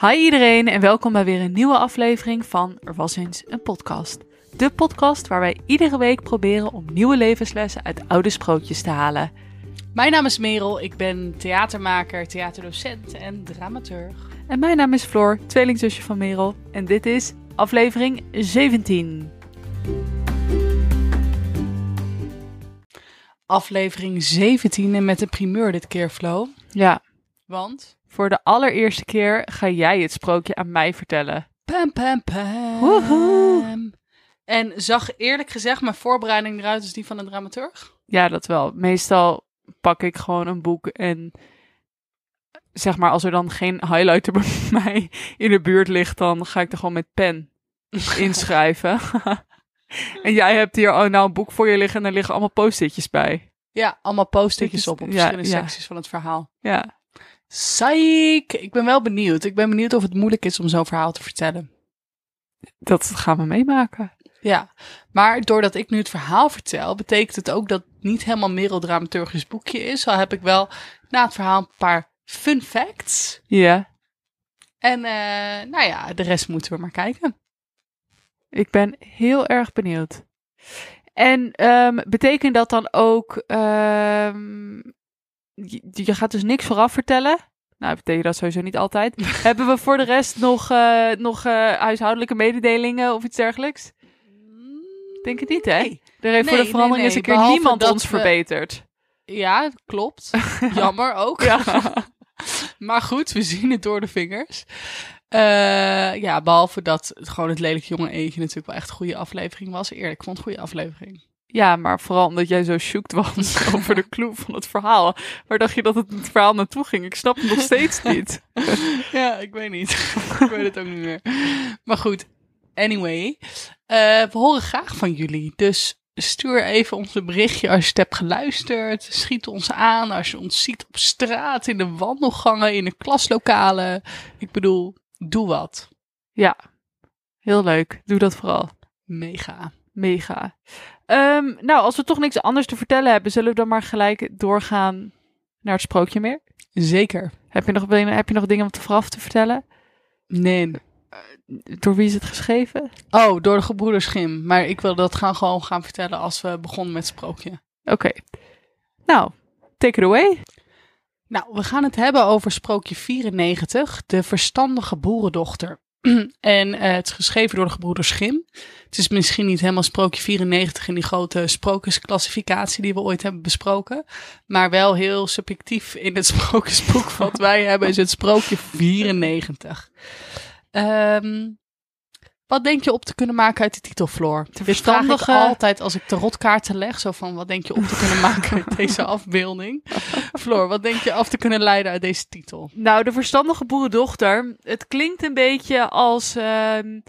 Hi iedereen en welkom bij weer een nieuwe aflevering van Er was eens een podcast. De podcast waar wij iedere week proberen om nieuwe levenslessen uit oude sprookjes te halen. Mijn naam is Merel, ik ben theatermaker, theaterdocent en dramaturg. En mijn naam is Floor, tweelingzusje van Merel. En dit is aflevering 17. Aflevering 17 en met de primeur dit keer, Flo. Ja, Want... voor de allereerste keer ga jij het sprookje aan mij vertellen. Pam, pam, pam. Woehoe. En zag eerlijk gezegd mijn voorbereiding eruit als die van een dramaturg? Ja, dat wel. Meestal pak ik gewoon een boek en zeg maar als er dan geen highlighter bij mij in de buurt ligt, dan ga ik er gewoon met pen inschrijven. en jij hebt hier oh, nou een boek voor je liggen en er liggen allemaal post-itjes bij. Ja, allemaal post-itjes op op Ja, verschillende ja. secties van het verhaal. Ja, Psych! Ik ben wel benieuwd. Ik ben benieuwd of het moeilijk is om zo'n verhaal te vertellen. dat gaan we meemaken. Ja, maar doordat ik nu het verhaal vertel, betekent het ook dat het niet helemaal Merel dramaturgisch boekje is. Al heb ik wel na het verhaal een paar fun facts. Ja, En eh, nou ja, de rest moeten we maar kijken. ik ben heel erg benieuwd. En ehm, betekent dat dan ook, ehm, je, je gaat dus niks vooraf vertellen? Nou, betekent dat sowieso niet altijd. Hebben we voor de rest nog, eh, nog eh, huishoudelijke mededelingen of iets dergelijks? Denk het niet, hè? Nee. Er heeft voor de verandering nee, eens een keer niemand dat ons we- verbeterd. Ja, klopt. Jammer ook. Maar goed, we zien het door de vingers. Eh, ja, behalve dat het gewoon het lelijk jonge eentje natuurlijk wel echt een goede aflevering was. Eerlijk, ik vond het een goede aflevering. Ja, maar vooral omdat jij zo shoekt was over de clue van het verhaal. Waar dacht je dat het, het verhaal naartoe ging? Ik snap het nog steeds niet. Ja, ik weet niet. ik weet het ook niet meer. Maar goed, anyway. eh, we horen graag van jullie. Dus stuur even ons een berichtje als je het hebt geluisterd. Schiet ons aan als je ons ziet op straat, in de wandelgangen, in de klaslokalen. Ik bedoel, doe wat. Ja, heel leuk. Doe dat vooral. Mega. Mega. Ehm, nou, als we toch niks anders te vertellen hebben, zullen we dan maar gelijk doorgaan naar het sprookje meer? Zeker. Heb je nog, heb je nog dingen om te vooraf te vertellen? Nee. Door wie is het geschreven? Oh, door de gebroeders Gim. Maar ik wil dat gaan gewoon gaan vertellen als we begonnen met het sprookje. Oké. Nou, take it away. Nou, we gaan het hebben over sprookje 94, de verstandige boerendochter. en eh, het is geschreven door de gebroeders Grim. Het is misschien niet helemaal sprookje 94 in die grote sprookjesclassificatie die we ooit hebben besproken. Maar wel heel subjectief in het sprookjesboek wat wij hebben is het sprookje 94. Ehm, wat denk je op te kunnen maken uit de titel, Floor? De Dit vraag ik verstandige- altijd als ik tarotkaarten leg. Zo van, wat denk je op te kunnen maken uit deze afbeelding? Floor, wat denk je af te kunnen leiden uit deze titel? Nou, de verstandige boerendochter. Het klinkt een beetje als, ehm,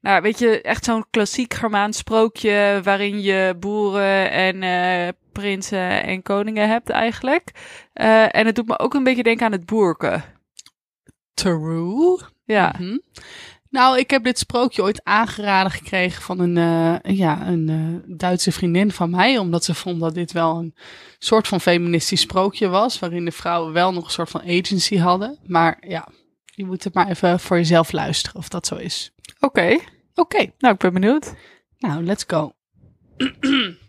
nou, weet je, echt zo'n klassiek Germaans sprookje waarin je boeren en eh, prinsen en koningen hebt eigenlijk. Eh, en het doet me ook een beetje denken aan het boerken. True. Ja, Mhm. Nou, ik heb dit sprookje ooit aangeraden gekregen van een, eh, ja, een eh, Duitse vriendin van mij. Omdat ze vond dat dit wel een soort van feministisch sprookje was. Waarin de vrouwen wel nog een soort van agency hadden. Maar ja, je moet het maar even voor jezelf luisteren of dat zo is. oké. Oké, Nou, ik ben benieuwd. nou, let's go.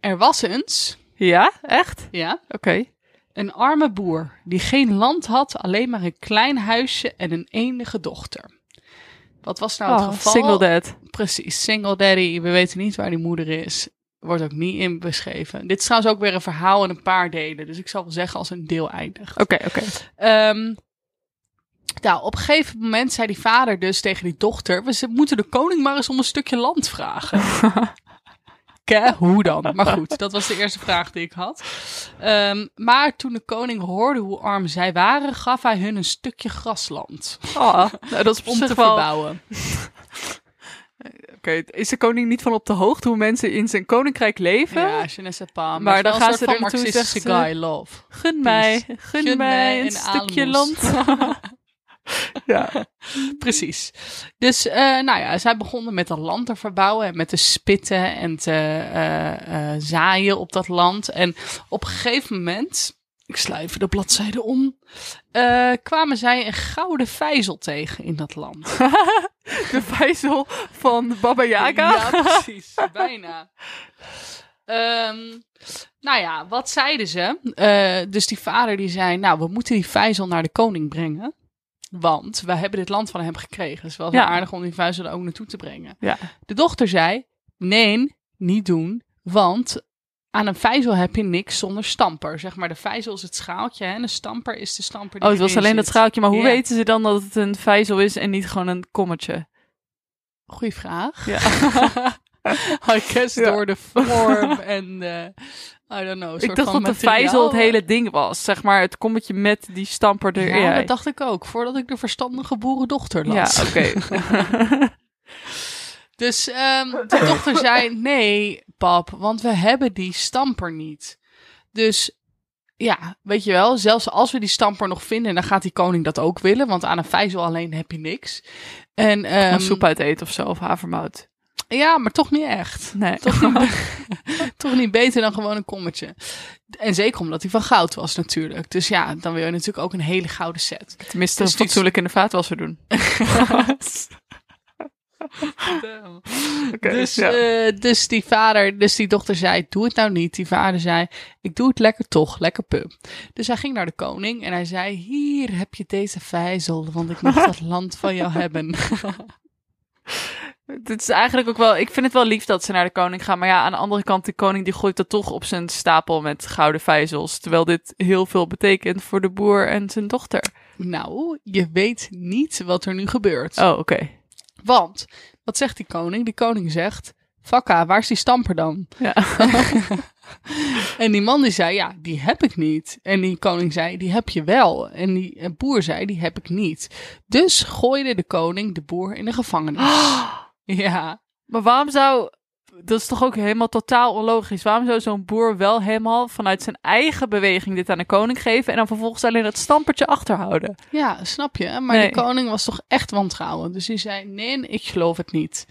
Er was eens, Ja, echt? ja, Oké. Een arme boer die geen land had, alleen maar een klein huisje en een enige dochter. Wat was nou het Oh, geval? single dad. Precies, single daddy. We weten niet waar die moeder is. Wordt ook niet in beschreven. Dit is trouwens ook weer een verhaal in een paar delen. Dus ik zal wel zeggen als een deel eindigt. Oké, oké. Ehm, nou, op een gegeven moment zei die vader dus tegen die dochter... We moeten de koning maar eens om een stukje land vragen. Hoe dan? Maar goed, dat was de eerste vraag die ik had. Ehm, maar toen de koning hoorde hoe arm zij waren... gaf hij hun een stukje grasland Oh, nou, dat is om te wel- verbouwen. Oké, is de koning niet van op de hoogte hoe mensen in zijn koninkrijk leven? Ja, je ne sais pas. Maar dan gaan ze er naartoe, marxistische zegt ze- guy love. Gun mij, gun, Gun mij een stukje land. Ja. Precies. Dus eh, nou ja, zij begonnen met dat land te verbouwen en met te spitten en te eh, eh, zaaien op dat land. En op een gegeven moment, ik even de bladzijde om, kwamen zij een gouden vijzel tegen in dat land. De vijzel van Baba Yaga. Ja, precies. Bijna. Ehm, nou ja, wat zeiden ze? Dus die vader die zei, nou, we moeten die vijzel naar de koning brengen. Want we hebben dit land van hem gekregen. Dus wel Ja. aardig om die vijzel er ook naartoe te brengen. Ja. De dochter zei, nee, niet doen. Want aan een vijzel heb je niks zonder stamper. Zeg maar, de vijzel is het schaaltje hè, en de stamper is de stamper die Oh, het was alleen dat zit. schaaltje. Maar hoe Ja. weten ze dan dat het een vijzel is en niet gewoon een kommetje? Goeie vraag. Ja. I guess Ja. door de vorm en de, I don't know. een Ik dacht dat de vijzel het hele ding was. Zeg maar het kommetje met die stamper erin. Ja, dat dacht ik ook. Voordat ik de verstandige boerendochter las. Ja, oké. Dus ehm, de dochter zei, nee pap, want we hebben die stamper niet. Dus ja, weet je wel, zelfs als we die stamper nog vinden, dan gaat die koning dat ook willen. Want aan een vijzel alleen heb je niks. En, ehm, soep uit eten of zo, of havermout. Ja, maar toch niet echt. Nee. Toch niet, be- toch niet beter dan gewoon een kommetje. En zeker omdat hij van goud was natuurlijk. Dus ja, dan wil je natuurlijk ook een hele gouden set. Tenminste, Dus fatsoenlijk in de vaatwasser doen. Oké, dus, ja. eh, dus die vader, dus die dochter zei, doe het nou niet. Die vader zei, ik doe het lekker toch, lekker pup. Dus hij ging naar de koning en hij zei, hier heb je deze vijzel, want ik mag dat land van jou hebben. Het is eigenlijk ook wel. Ik vind het wel lief dat ze naar de koning gaan. Maar ja, aan de andere kant, de koning die gooit dat toch op zijn stapel met gouden vijzels. Terwijl dit heel veel betekent voor de boer en zijn dochter. nou, je weet niet wat er nu gebeurt. Oh, oké. Want, wat zegt die koning? Die koning zegt, Fakka, waar is die stamper dan? Ja. En die man die zei, ja, die heb ik niet. En die koning zei, die heb je wel. En die boer zei, die heb ik niet. Dus gooide de koning de boer in de gevangenis. Ja, Maar waarom zou. Dat is toch ook helemaal totaal onlogisch. Waarom zou zo'n boer wel helemaal vanuit zijn eigen beweging dit aan de koning geven. en dan vervolgens alleen dat stampertje achterhouden? ja, snap je. Maar Nee. de koning was toch echt wantrouwend. Dus die zei, nee, ik geloof het niet.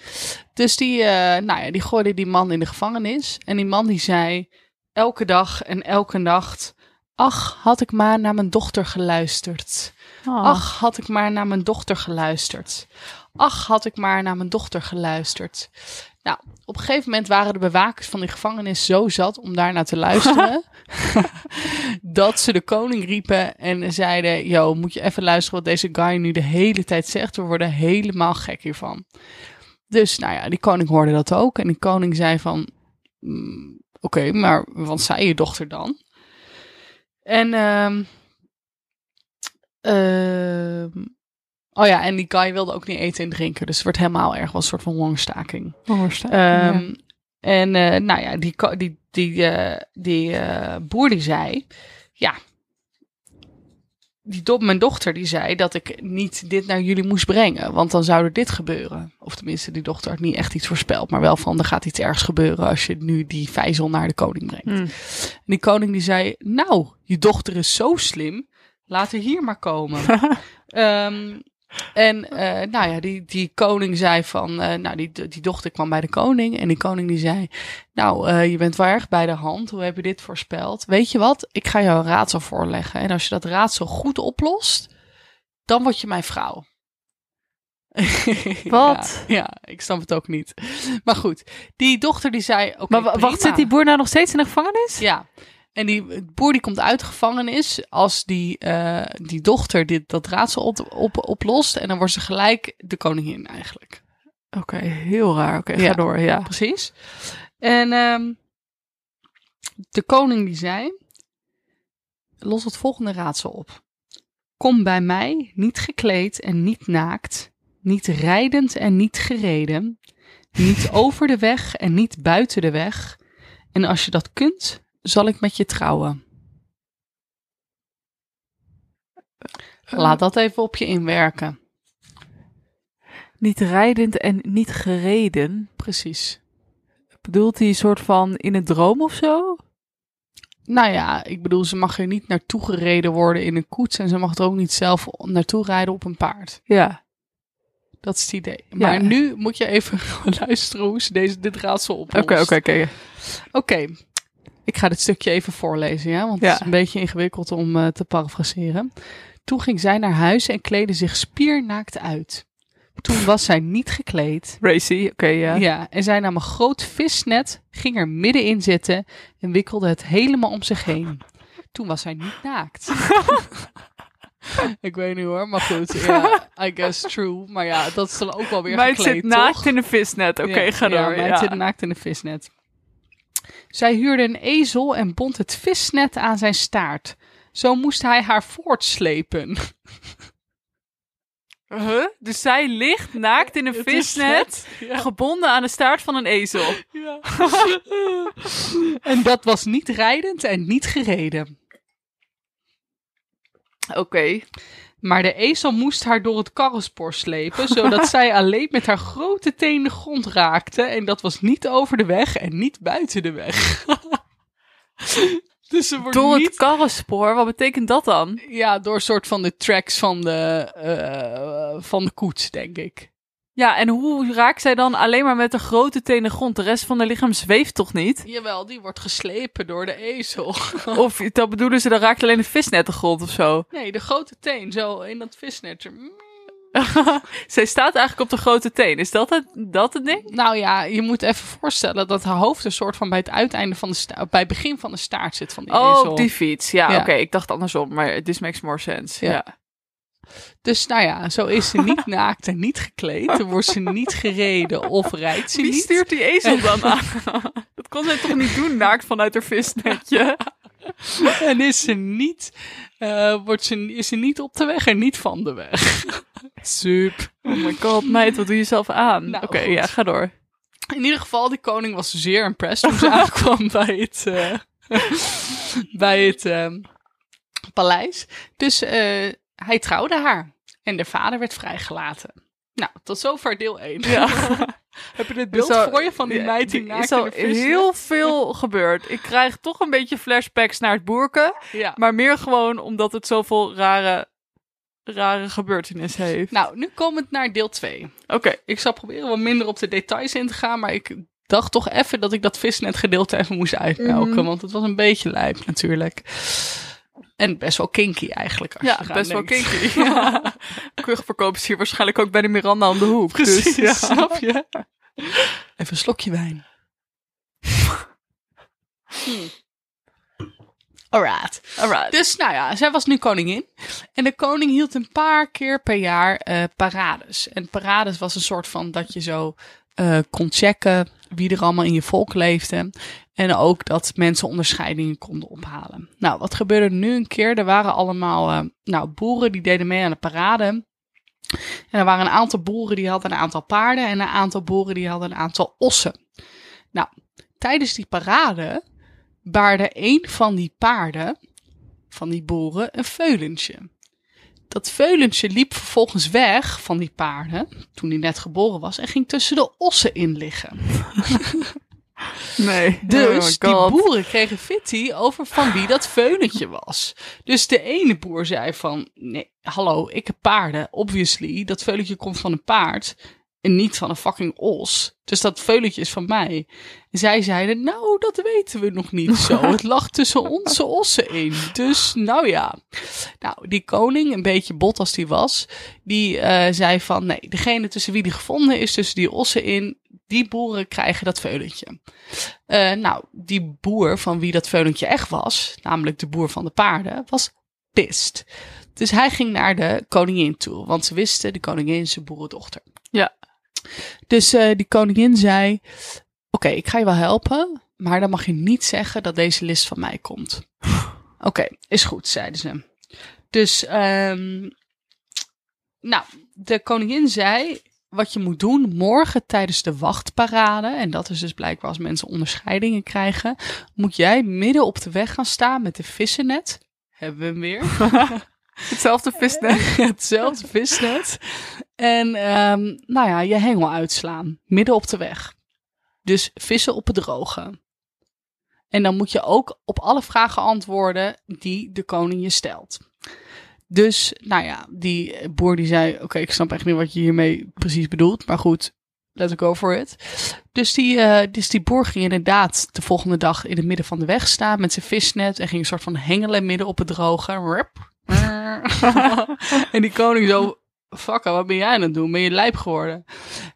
Dus die, eh, nou ja, die gooide die man in de gevangenis. En die man die zei, elke dag en elke nacht... Ach, had ik maar naar mijn dochter geluisterd. Oh. Ach, had ik maar naar mijn dochter geluisterd. Ach, had ik maar naar mijn dochter geluisterd. Nou, op een gegeven moment waren de bewakers van die gevangenis zo zat om daarnaar te luisteren. dat ze de koning riepen en zeiden: Yo, moet je even luisteren wat deze guy nu de hele tijd zegt? We worden helemaal gek hiervan. Dus nou ja, die koning hoorde dat ook. En die koning zei van... "Mm, Oké, maar wat zei je dochter dan? En... ehm ehm, oh ja, en die guy wilde ook niet eten en drinken. Dus het werd helemaal erg. was een soort van hongerstaking. Ehm, En eh, nou ja, die, die, die, eh, die eh, boer die zei... Ja, die mijn dochter die zei dat ik niet dit naar jullie moest brengen. Want dan zou er dit gebeuren. Of tenminste, die dochter had niet echt iets voorspeld. Maar wel van, er gaat iets ergs gebeuren als je nu die vijzel naar de koning brengt. Hmm. En die koning die zei, nou, je dochter is zo slim, laat haar hier maar komen. Ehm, en eh, nou ja, die, die koning zei van, eh, nou, die, die dochter kwam bij de koning. En die koning die zei, nou, eh, je bent wel erg bij de hand. Hoe heb je dit voorspeld? Weet je wat? Ik ga jou een raadsel voorleggen. En als je dat raadsel goed oplost, dan word je mijn vrouw. Wat? Ja, ja, ik snap het ook niet. Maar goed, die dochter die zei, oké, maar wa- wacht, prima. zit die boer nou nog steeds in de gevangenis? Ja. En die boer die komt uit de gevangenis als die, eh, die dochter dit, dat raadsel op, op, oplost. En dan wordt ze gelijk de koningin eigenlijk. Oké, heel raar. Oké, ga Ja. door. Ja. Precies. En ehm, de koning die zei, los het volgende raadsel op. Kom bij mij, niet gekleed en niet naakt, niet rijdend en niet gereden, niet over de weg en niet buiten de weg. En als je dat kunt, zal ik met je trouwen. Laat dat even op je inwerken. Niet rijdend en niet gereden. Precies. Bedoelt hij een soort van in een droom of zo? Nou ja, ik bedoel, ze mag er niet naartoe gereden worden in een koets. En ze mag er ook niet zelf naartoe rijden op een paard. Ja. Dat is het idee. Maar Ja. nu moet je even luisteren hoe ze deze, dit raadsel oplost. Oké, oké, oké. Oké, ik ga dit stukje even voorlezen, ja, want Ja. het is een beetje ingewikkeld om eh, te parafraseren. Toen ging zij naar huis en kleedde zich spiernaakt uit. Toen was zij niet gekleed. Racy, oké, ja. Ja, en zij nam een groot visnet, ging er middenin zitten en wikkelde het helemaal om zich heen. Toen was zij niet naakt. ik weet niet hoor, maar goed. Ja, I guess true. Maar ja, dat is dan ook wel weer Meid gekleed, zit naakt toch? in een visnet. Oké, Ja, ga door. Ja, zit naakt in een visnet. Zij huurde een ezel en bond het visnet aan zijn staart. Zo moest hij haar voortslepen. Huh? Dus zij ligt naakt in een Het is visnet, vet. Ja. gebonden aan de staart van een ezel. Ja. en dat was niet rijdend en niet gereden. Oké. Maar de ezel moest haar door het karrenspoor slepen, zodat zij alleen met haar grote teen de grond raakte. En dat was niet over de weg en niet buiten de weg. dus ze wordt Door niet... het karrenspoor, wat betekent dat dan? Ja, door een soort van de tracks van de, eh, van de koets, denk ik. Ja, en hoe raakt zij dan alleen maar met de grote tenen grond? De rest van haar lichaam zweeft toch niet? Jawel, die wordt geslepen door de ezel. Of dat bedoelen ze, dan raakt alleen de visnet de grond of zo. Nee, de grote teen, zo in dat visnet. Mm. zij staat eigenlijk op de grote teen. Is dat het, dat het ding? Nou ja, je moet even voorstellen dat haar hoofd een soort van bij het uiteinde van de staart, bij het begin van de staart zit van die Oh, ezel. op die fiets. Ja, Ja. oké. Ik dacht andersom, maar this makes more sense. Ja. Ja. Dus nou ja, zo is ze niet naakt en niet gekleed. Dan wordt ze niet gereden of rijdt ze Wie niet. stuurt die ezel dan aan? dat kon zij toch niet doen, naakt vanuit haar visnetje? En is ze niet, eh, wordt ze, is ze niet op de weg en niet van de weg. Sup. Oh my god, meid, wat doe je zelf aan? Nou, Oké, ja, ga door. In ieder geval, die koning was zeer impressed toen ze aankwam bij het, eh, bij het ehm, paleis. Dus eh, hij trouwde haar. En de vader werd vrijgelaten. Nou, tot zover deel 1. Ja. Heb je dit beeld al- voor je van die meid die naakt is al heel veel gebeurd. Ik krijg toch een beetje flashbacks naar het boerken. Ja. Maar meer gewoon omdat het zoveel rare, rare gebeurtenissen heeft. Nou, nu komend naar deel 2. Oké, Ik zal proberen wat minder op de details in te gaan, maar ik dacht toch even dat ik dat visnet gedeelte even moest uitmelken, Mhm. want het was een beetje lijp natuurlijk. En best wel kinky eigenlijk. Als ja, je best wel denkt. kinky. Ja. Kuchverkoop is hier waarschijnlijk ook bij de Miranda om de hoek. Precies, Dus, ja. snap je? Even een slokje wijn. Hmm. Alright. Alright. Dus nou ja, zij was nu koningin. En de koning hield een paar keer per jaar eh, parades. En parades was een soort van dat je zo eh, kon checken wie er allemaal in je volk leefde. En ook dat mensen onderscheidingen konden ophalen. Nou, wat gebeurde er nu een keer? Er waren allemaal eh, nou, boeren die deden mee aan de parade. En er waren een aantal boeren die hadden een aantal paarden. En een aantal boeren die hadden een aantal ossen. Nou, tijdens die parade baarde een van die paarden, van die boeren, een veulentje. Dat veulentje liep vervolgens weg van die paarden, toen hij net geboren was, en ging tussen de ossen in liggen. Nee. Dus Oh die boeren kregen fitty over van wie dat veulentje was. Dus de ene boer zei van, nee, hallo, ik heb paarden, obviously. Dat veulentje komt van een paard en niet van een fucking os. Dus dat veulentje is van mij. En zij zeiden, nou, dat weten we nog niet zo. Het lag tussen onze ossen in. Dus, nou ja. Nou, die koning, een beetje bot als die was, die eh, zei van, nee, degene tussen wie die gevonden is, tussen die ossen in, die boeren krijgen dat veulentje. Eh, nou, die boer van wie dat veulentje echt was, namelijk de boer van de paarden, was pist. Dus hij ging naar de koningin toe, want ze wisten, de koningin is zijn boerendochter. Ja. Dus eh, die koningin zei, oké, ik ga je wel helpen, maar dan mag je niet zeggen dat deze list van mij komt. Oké, is goed, zeiden ze. Dus, ehm, nou, de koningin zei, wat je moet doen morgen tijdens de wachtparade, en dat is dus blijkbaar als mensen onderscheidingen krijgen, moet jij midden op de weg gaan staan met een vissennet. Hebben we hem weer. Hetzelfde visnet. Hetzelfde visnet. En ehm, nou ja, je hengel uitslaan. Midden op de weg. Dus vissen op het droge. En dan moet je ook op alle vragen antwoorden die de koning je stelt. Dus, nou ja, die boer die zei, oké, ik snap echt niet wat je hiermee precies bedoelt. Maar goed, let's go for it. Dus die, eh, dus die boer ging inderdaad de volgende dag in het midden van de weg staan met zijn visnet. En ging een soort van hengelen midden op het droge. En die koning zo, fucker, wat ben jij aan het doen? Ben je lijp geworden?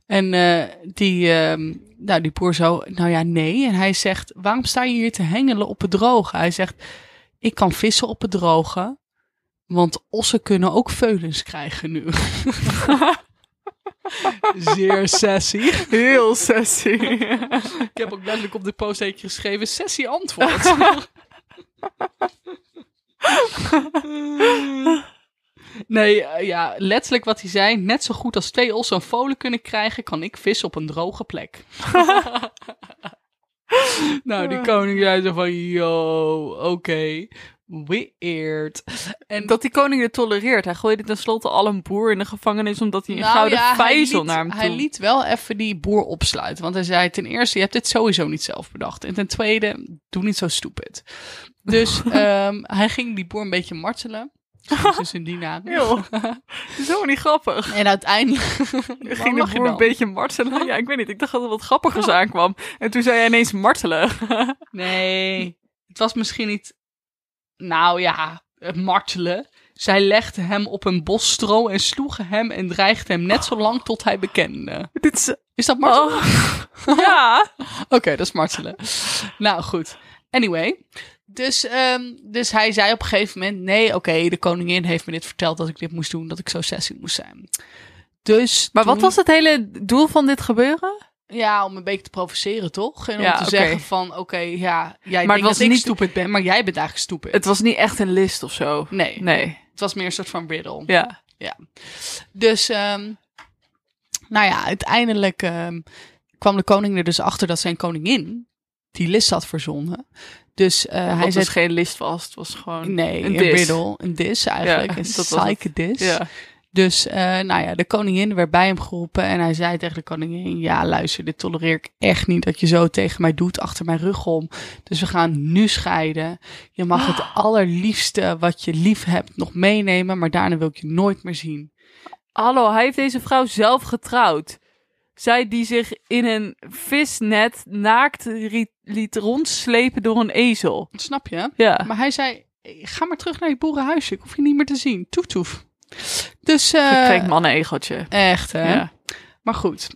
En eh, die, ehm, nou, die boer zo, nou ja, nee. En hij zegt, waarom sta je hier te hengelen op het droge? Hij zegt, ik kan vissen op het droge. Want ossen kunnen ook veulens krijgen nu. Zeer sassy. Heel sassy. Ik heb ook letterlijk op de post geschreven, sessie antwoord. nee, eh, ja, letterlijk wat hij zei. Net zo goed als twee ossen een volen kunnen krijgen, kan ik vissen op een droge plek. nou, die koning zei zo van, yo, oké. Weird. En dat die koning het tolereert. Hij gooide tenslotte al een boer in de gevangenis omdat hij een gouden Nou ja, hij vijzel liet- naar hem toe. Hij liet wel even die boer opsluiten. Want hij zei ten eerste, je hebt dit sowieso niet zelf bedacht. En ten tweede, doe niet zo stupid. Dus ehm, hij ging die boer een beetje martelen. Dus in die naam. Dat is helemaal niet grappig. En uiteindelijk ging de boer een beetje martelen. Ja, ik weet niet. Ik dacht dat er wat grappigers aankwam. En toen zei hij ineens martelen. Nee, het was misschien niet... Nou ja, martelen. Zij legden hem op een bos stro en sloegen hem en dreigden hem net zo lang tot hij bekende. Dit is... Is dat martelen? Oh. Ja. Oké, dat is martelen. nou goed. Anyway. Dus, ehm, dus hij zei op een gegeven moment: Nee, oké, de koningin heeft me dit verteld dat ik dit moest doen, dat ik zo sassy moest zijn. Dus. Maar wat was het hele doel van dit gebeuren? Ja, om een beetje te provoceren, toch? En om Ja, te zeggen: van oké, ja, jij Maar denkt dat ik niet- stupid ben, maar jij bent eigenlijk stupid. Het was niet echt een list of zo. nee, Nee. het was meer een soort van riddle. Ja. Dus, ehm, nou ja, uiteindelijk ehm, kwam de koning er dus achter dat zijn koningin die list had verzonnen. Dus eh, hij zei was geen list vast. Het was gewoon Nee, een een, dis. riddle, een dis eigenlijk, Ja, een dat was het. psyche dis. Ja. Dus, eh, nou ja, de koningin werd bij hem geroepen en hij zei tegen de koningin, ja luister, dit tolereer ik echt niet dat je zo tegen mij doet achter mijn rug om. Dus we gaan nu scheiden. Je mag het allerliefste wat je lief hebt nog meenemen, maar daarna wil ik je nooit meer zien. Hallo, hij heeft deze vrouw zelf getrouwd. Zij die zich in een visnet naakt ri- liet rondslepen door een ezel. Snap je? Ja. Maar hij zei, ga maar terug naar je boerenhuisje, ik hoef je niet meer te zien. Toef toef. Dus, Gekrenkt mannen-egeltje. echt hè. Ja. Maar goed.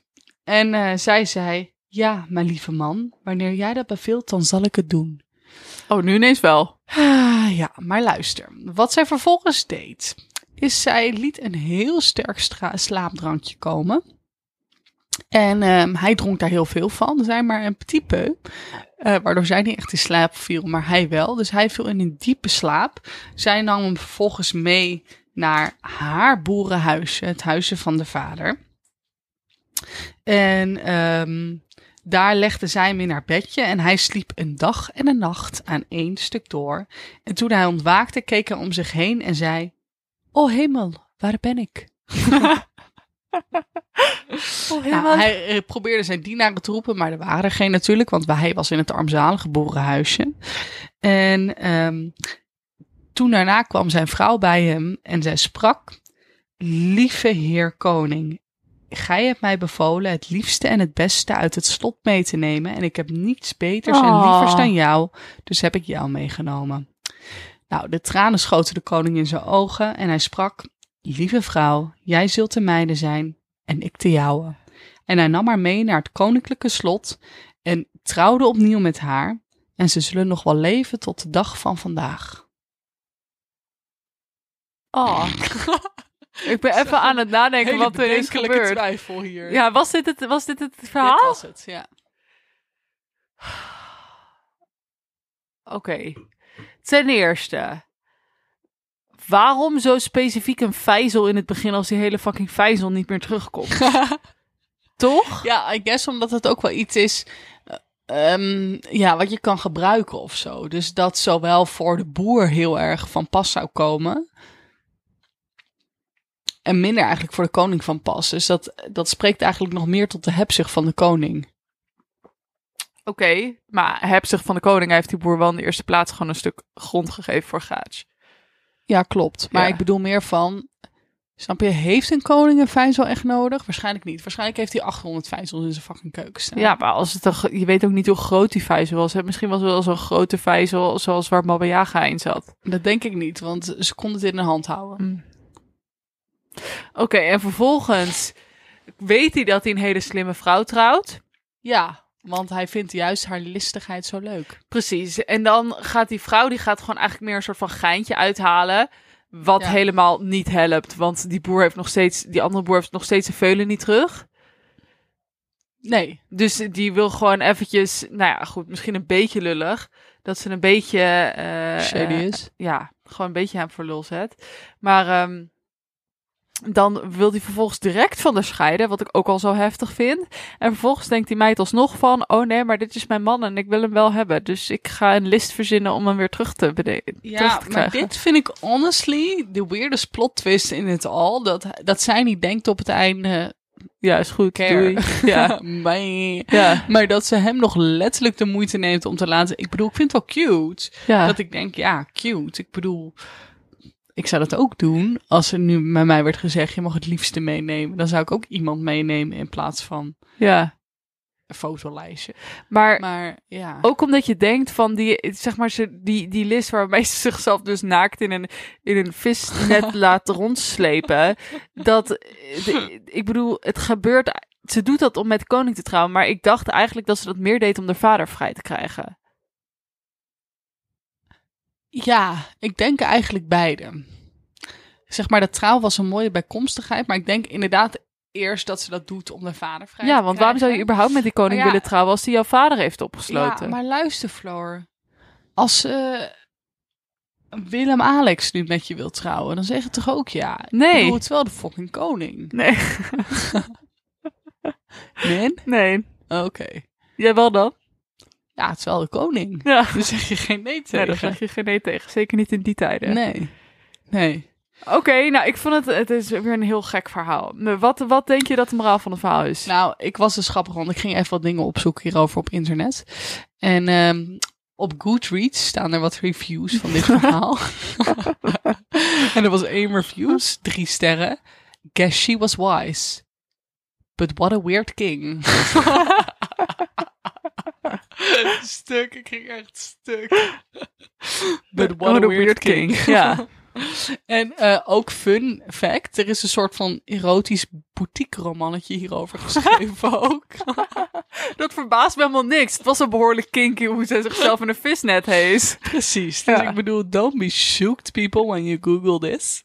En eh, zij zei: Ja, mijn lieve man, wanneer jij dat beveelt, dan zal ik het doen. Oh, nu ineens wel. Ah, ja, maar luister. Wat zij vervolgens deed, is zij liet een heel sterk stra- slaapdrankje komen. En ehm, hij dronk daar heel veel van. Zij maar een peu. eh, waardoor zij niet echt in slaap viel, maar hij wel. Dus hij viel in een diepe slaap. Zij nam hem vervolgens mee naar haar boerenhuisje, het huisje van de vader. En ehm, daar legde zij hem in haar bedje en hij sliep een dag en een nacht aan één stuk door. En toen hij ontwaakte, keek hij om zich heen en zei: O hemel, waar ben ik? Oh, Nou, hij eh, probeerde zijn dienaren te roepen, maar er waren er geen natuurlijk, want hij was in het armzalige boerenhuisje. En ehm, toen daarna kwam zijn vrouw bij hem en zij sprak: Lieve heer koning, gij hebt mij bevolen het liefste en het beste uit het slot mee te nemen. En ik heb niets beters en Oh. lievers dan jou, dus heb ik jou meegenomen. Nou, de tranen schoten de koning in zijn ogen en hij sprak: Lieve vrouw, jij zult de mijne zijn en ik de jouwe. En hij nam haar mee naar het koninklijke slot en trouwde opnieuw met haar. En ze zullen nog wel leven tot de dag van vandaag. Oh. ik ben even aan het nadenken wat er is gebeurd. twijfel hier. Ja, was dit het, was dit het dit verhaal? was het, ja. Oké. Ten eerste. Waarom zo specifiek een vijzel in het begin als die hele fucking vijzel niet meer terugkomt? Toch? Ja, I guess omdat het ook wel iets is eh, ehm, ja, wat je kan gebruiken of zo. Dus dat zowel voor de boer heel erg van pas zou komen. En minder eigenlijk voor de koning van pas. Dus dat, dat spreekt eigenlijk nog meer tot de hebzucht van de koning. Oké, maar hebzucht van de koning heeft die boer wel in de eerste plaats gewoon een stuk grond gegeven voor gaatje. Ja, klopt. Maar Ja. ik bedoel meer van... Snap je, heeft een koning een vijzel echt nodig? Waarschijnlijk niet. Waarschijnlijk heeft hij 800 vijzels in zijn fucking keuken staan. Ja, maar als het een, je weet ook niet hoe groot die vijzel was. hè. Misschien was het wel zo'n grote vijzel zoals waar Baba Yaga in zat. Dat denk ik niet, want ze konden het in de hand houden. Mm. Oké, en vervolgens weet hij dat hij een hele slimme vrouw trouwt. Ja, want hij vindt juist haar listigheid zo leuk. Precies. En dan gaat die vrouw, die gaat gewoon eigenlijk meer een soort van geintje uithalen. Wat Ja. helemaal niet helpt. Want die boer heeft nog steeds, die andere boer heeft nog steeds zijn veulen niet terug. Nee. Dus die wil gewoon eventjes, nou ja, goed, misschien een beetje lullig. Dat ze een beetje... eh, Shady eh, is. ja, gewoon een beetje hem voor lul zet. Maar ehm, dan wil hij vervolgens direct van haar scheiden, wat ik ook al zo heftig vind. En vervolgens denkt die meid alsnog van, oh nee, maar dit is mijn man en ik wil hem wel hebben. Dus ik ga een list verzinnen om hem weer terug te, terug Ja, te maar dit vind ik honestly de weirdest plot twist in het al. Dat, dat zij niet denkt op het einde... Ja, is goed. Care. Doei. Ja. Bye. Ja. Maar dat ze hem nog letterlijk de moeite neemt om te laten... Ik bedoel, ik vind het wel cute. ja. Dat ik denk, ja, cute. Ik bedoel, ik zou dat ook doen. Als er nu bij mij werd gezegd, je mag het liefste meenemen. Dan zou ik ook iemand meenemen in plaats van ja. een fotolijstje. Maar Maar ja. Ook omdat je denkt van die, zeg maar, ze, die, die list waarmee ze zichzelf dus naakt in een, in een visnet laat rondslepen. Dat, de- ik bedoel, het gebeurt, ze doet dat om met de koning te trouwen. Maar ik dacht eigenlijk dat ze dat meer deed om haar vader vrij te krijgen. Ja, ik denk eigenlijk beide. Zeg maar, de trouw was een mooie bijkomstigheid. Maar ik denk inderdaad eerst dat ze dat doet om de vader vrij Ja, te want waarom zou je überhaupt met die koning ja, willen trouwen als die jouw vader heeft opgesloten? Ja, maar luister, Floor. Als eh, Willem Alex nu met je wil trouwen, dan zeg je toch ook ja? Nee. Ik bedoel, het wel de fucking koning. Nee, Nee? nee. Oké. Jij wel dan? Ja, het is wel de koning. Ja. Dan zeg je geen nee tegen. Nee, daar zeg je geen nee tegen. Zeker niet in die tijden. Nee. Nee. Oké, nou, ik vond het, het is weer een heel gek verhaal. Maar Wat, wat denk je dat de moraal van het verhaal is? Nou, ik was dus grappig, want ik ging even wat dingen opzoeken hierover op internet. En ehm, op Goodreads staan er wat reviews van dit verhaal. en er was één reviews, drie sterren. Guess she was wise. But what a weird king. stuk, ik ging echt stuk. But what, a, weird, king. Ja. En eh, ook fun fact, er is een soort van erotisch boutique romannetje hierover geschreven ook. Dat verbaast me helemaal niks. Het was al behoorlijk kinky hoe ze zichzelf in een visnet hees. Precies. Dus Ja. ik bedoel, don't be shooked people when you google this.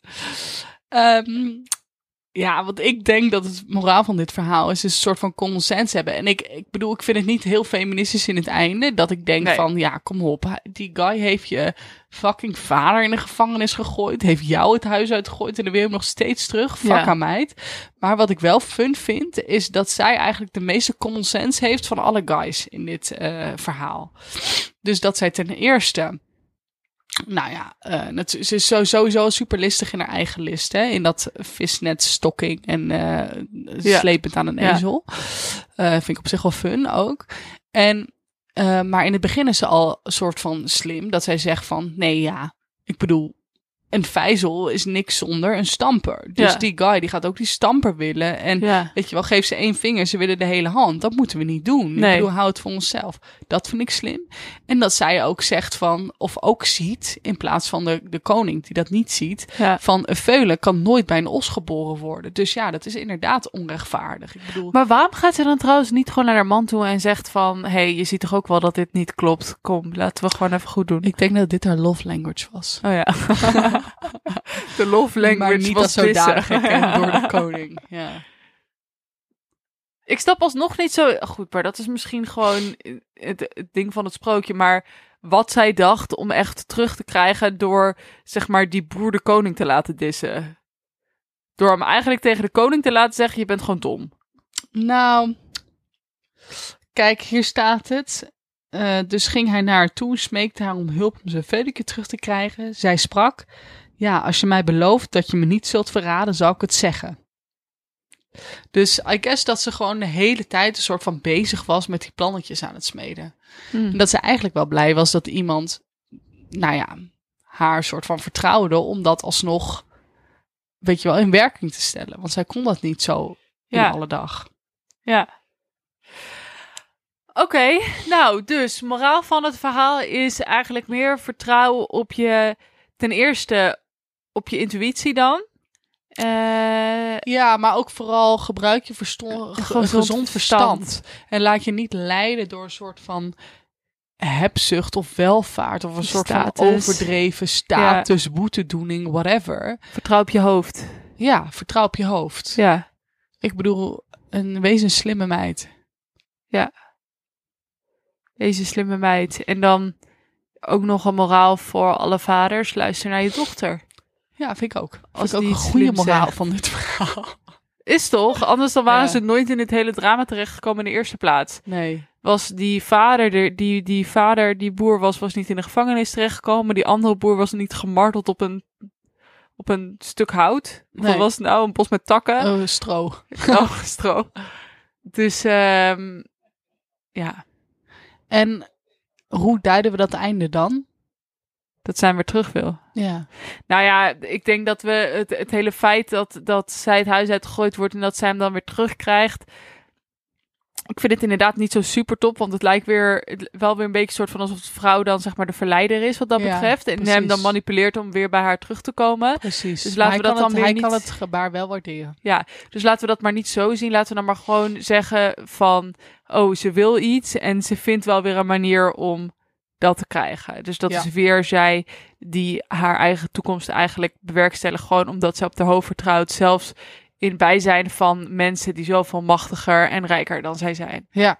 Ehm, ja, wat ik denk dat het moraal van dit verhaal is, is een soort van common sense hebben. En ik, ik bedoel, ik vind het niet heel feministisch in het einde. Dat ik denk Nee. van, ja, kom op. Die guy heeft je fucking vader in de gevangenis gegooid. Heeft jou het huis uitgegooid en dan wil je hem nog steeds terug. Fuck Ja. aan meid. Maar wat ik wel fun vind, is dat zij eigenlijk de meeste common sense heeft van alle guys in dit eh, verhaal. Dus dat zij ten eerste nou ja, eh, het, ze is sowieso super listig in haar eigen list. Hè? In dat visnet stokking en eh Ja. slepend aan een Ja. ezel. Eh, vind ik op zich wel fun ook. En, eh, maar in het begin is ze al een soort van slim. Dat zij zegt van, nee ja, ik bedoel... Een vijzel is niks zonder een stamper. Dus Ja. die guy die gaat ook die stamper willen. En Ja. Weet je wel, geef ze één vinger, ze willen de hele hand. Dat moeten we niet doen. Nee. Ik bedoel, hou het voor onszelf. Dat vind ik slim. En dat zij ook zegt van, of ook ziet, in plaats van de, de koning die dat niet ziet, Ja. van een veulen kan nooit bij een os geboren worden. Dus ja, dat is inderdaad onrechtvaardig. Ik bedoel, Maar waarom gaat ze dan trouwens niet gewoon naar haar man toe en zegt van... Hé, hey, je ziet toch ook wel dat dit niet klopt? Kom, laten we gewoon even goed doen. ik denk dat dit haar love language was. Oh ja. De love language maar niet was als zodanig door de koning. Ja. Ik snap alsnog niet zo... Goed, maar dat is misschien gewoon het, het ding van het sprookje. Maar wat zij dacht om echt terug te krijgen door, zeg maar, die boer de koning te laten dissen. Door hem eigenlijk tegen de koning te laten zeggen, je bent gewoon dom. Nou, kijk, hier staat het. Eh, dus ging hij naar haar toe, smeekte haar om hulp om zijn veulenke terug te krijgen. Zij sprak, ja, als je mij belooft dat je me niet zult verraden, zal ik het zeggen. Dus I guess dat ze gewoon de hele tijd een soort van bezig was met die plannetjes aan het smeden. Hm. En dat ze eigenlijk wel blij was dat iemand, nou ja, haar soort van vertrouwde om dat alsnog, weet je wel, in werking te stellen. Want zij kon dat niet zo in alle dag. Ja. Oké, nou, dus moraal van het verhaal is eigenlijk meer vertrouwen op je, ten eerste op je intuïtie dan. Eh, Ja, maar ook vooral gebruik je gezond gezond, verstand. verstand. En laat je niet leiden door een soort van hebzucht of welvaart. Of een soort van overdreven status, boetedoening, whatever. vertrouw op je hoofd. Ja, vertrouw op je hoofd. Ja, Ik bedoel, een, wees een slimme meid. Deze slimme meid. En dan ook nog een moraal voor alle vaders. Luister naar je dochter. Ja, vind ik ook. Als ik ook een het goede moraal zegt. van dit verhaal. Is toch? Anders dan waren Ja. ze nooit in dit hele drama terechtgekomen in de eerste plaats. Nee. was die vader, er- die, die vader, die boer was, was niet in de gevangenis terechtgekomen. Die andere boer was niet gemarteld op een, op een stuk hout. Of Nee. was het nou? Een bos met takken. Oh, stro. Oh, stro. Dus, ehm, ja, En hoe duiden we dat einde dan? dat zijn weer terug wil. Ja. Nou ja, ik denk dat we het, het hele feit dat, dat zij het huis uitgegooid wordt en dat zij hem dan weer terugkrijgt. Ik vind het inderdaad niet zo super top, want het lijkt weer wel weer een beetje soort van alsof de vrouw dan zeg maar de verleider is wat dat Ja, betreft. En hem dan manipuleert om weer bij haar terug te komen. Precies. Dus Maar laten we dat dan het, weer Hij kan het gebaar wel waarderen. Dus laten we dat maar niet zo zien. Laten we dan maar gewoon zeggen van, oh, ze wil iets en ze vindt wel weer een manier om dat te krijgen. Dus dat Ja. is weer zij die haar eigen toekomst eigenlijk bewerkstelligt, gewoon omdat ze op haar hoofd vertrouwt, zelfs in bijzijn van mensen die zoveel machtiger en rijker dan zij zijn. Ja.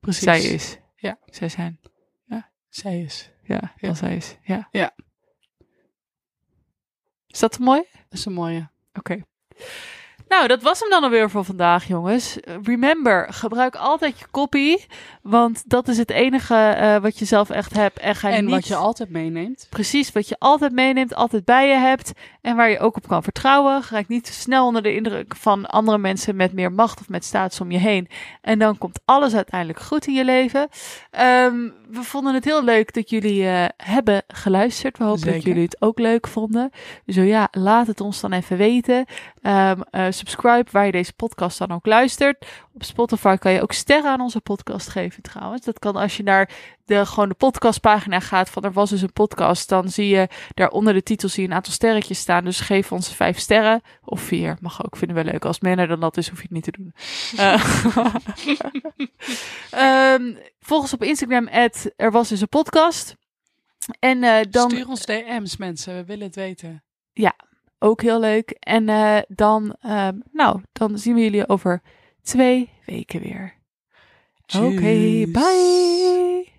Precies. Zij is. Ja. Zij zijn. Zij is. Ja, Ja. dan zij is. Ja. Ja. Is dat mooi? Dat is een mooie. Oké. Nou, dat was hem dan alweer voor vandaag, jongens. Remember, gebruik altijd je copy, want dat is het enige eh, wat je zelf echt hebt. En ga En niet wat je altijd meeneemt. precies wat je altijd meeneemt, altijd bij je hebt en waar je ook op kan vertrouwen. Raak niet te snel onder de indruk van andere mensen met meer macht of met status om je heen. En dan komt alles uiteindelijk goed in je leven. Ehm, we vonden het heel leuk dat jullie eh, hebben geluisterd. We hopen dat jullie het ook leuk vonden. Zo ja, laat het ons dan even weten. Eh, subscribe waar je deze podcast dan ook luistert. Op Spotify kan je ook sterren aan onze podcast geven trouwens. Dat kan als je naar de, gewoon de podcastpagina gaat van er was dus een podcast. Dan zie je daar onder de titel zie je een aantal sterretjes staan. Dus geef ons vijf sterren. Of vier, mag ook, vinden we leuk. Als minder dan dat is, hoef je het niet te doen. Ehm, volg ons op Instagram, er was dus een podcast. En eh, dan Stuur ons DM's, mensen. We willen het weten. ook heel leuk. En eh, dan, ehm, nou, dan zien we jullie over twee weken weer. Oké, bye.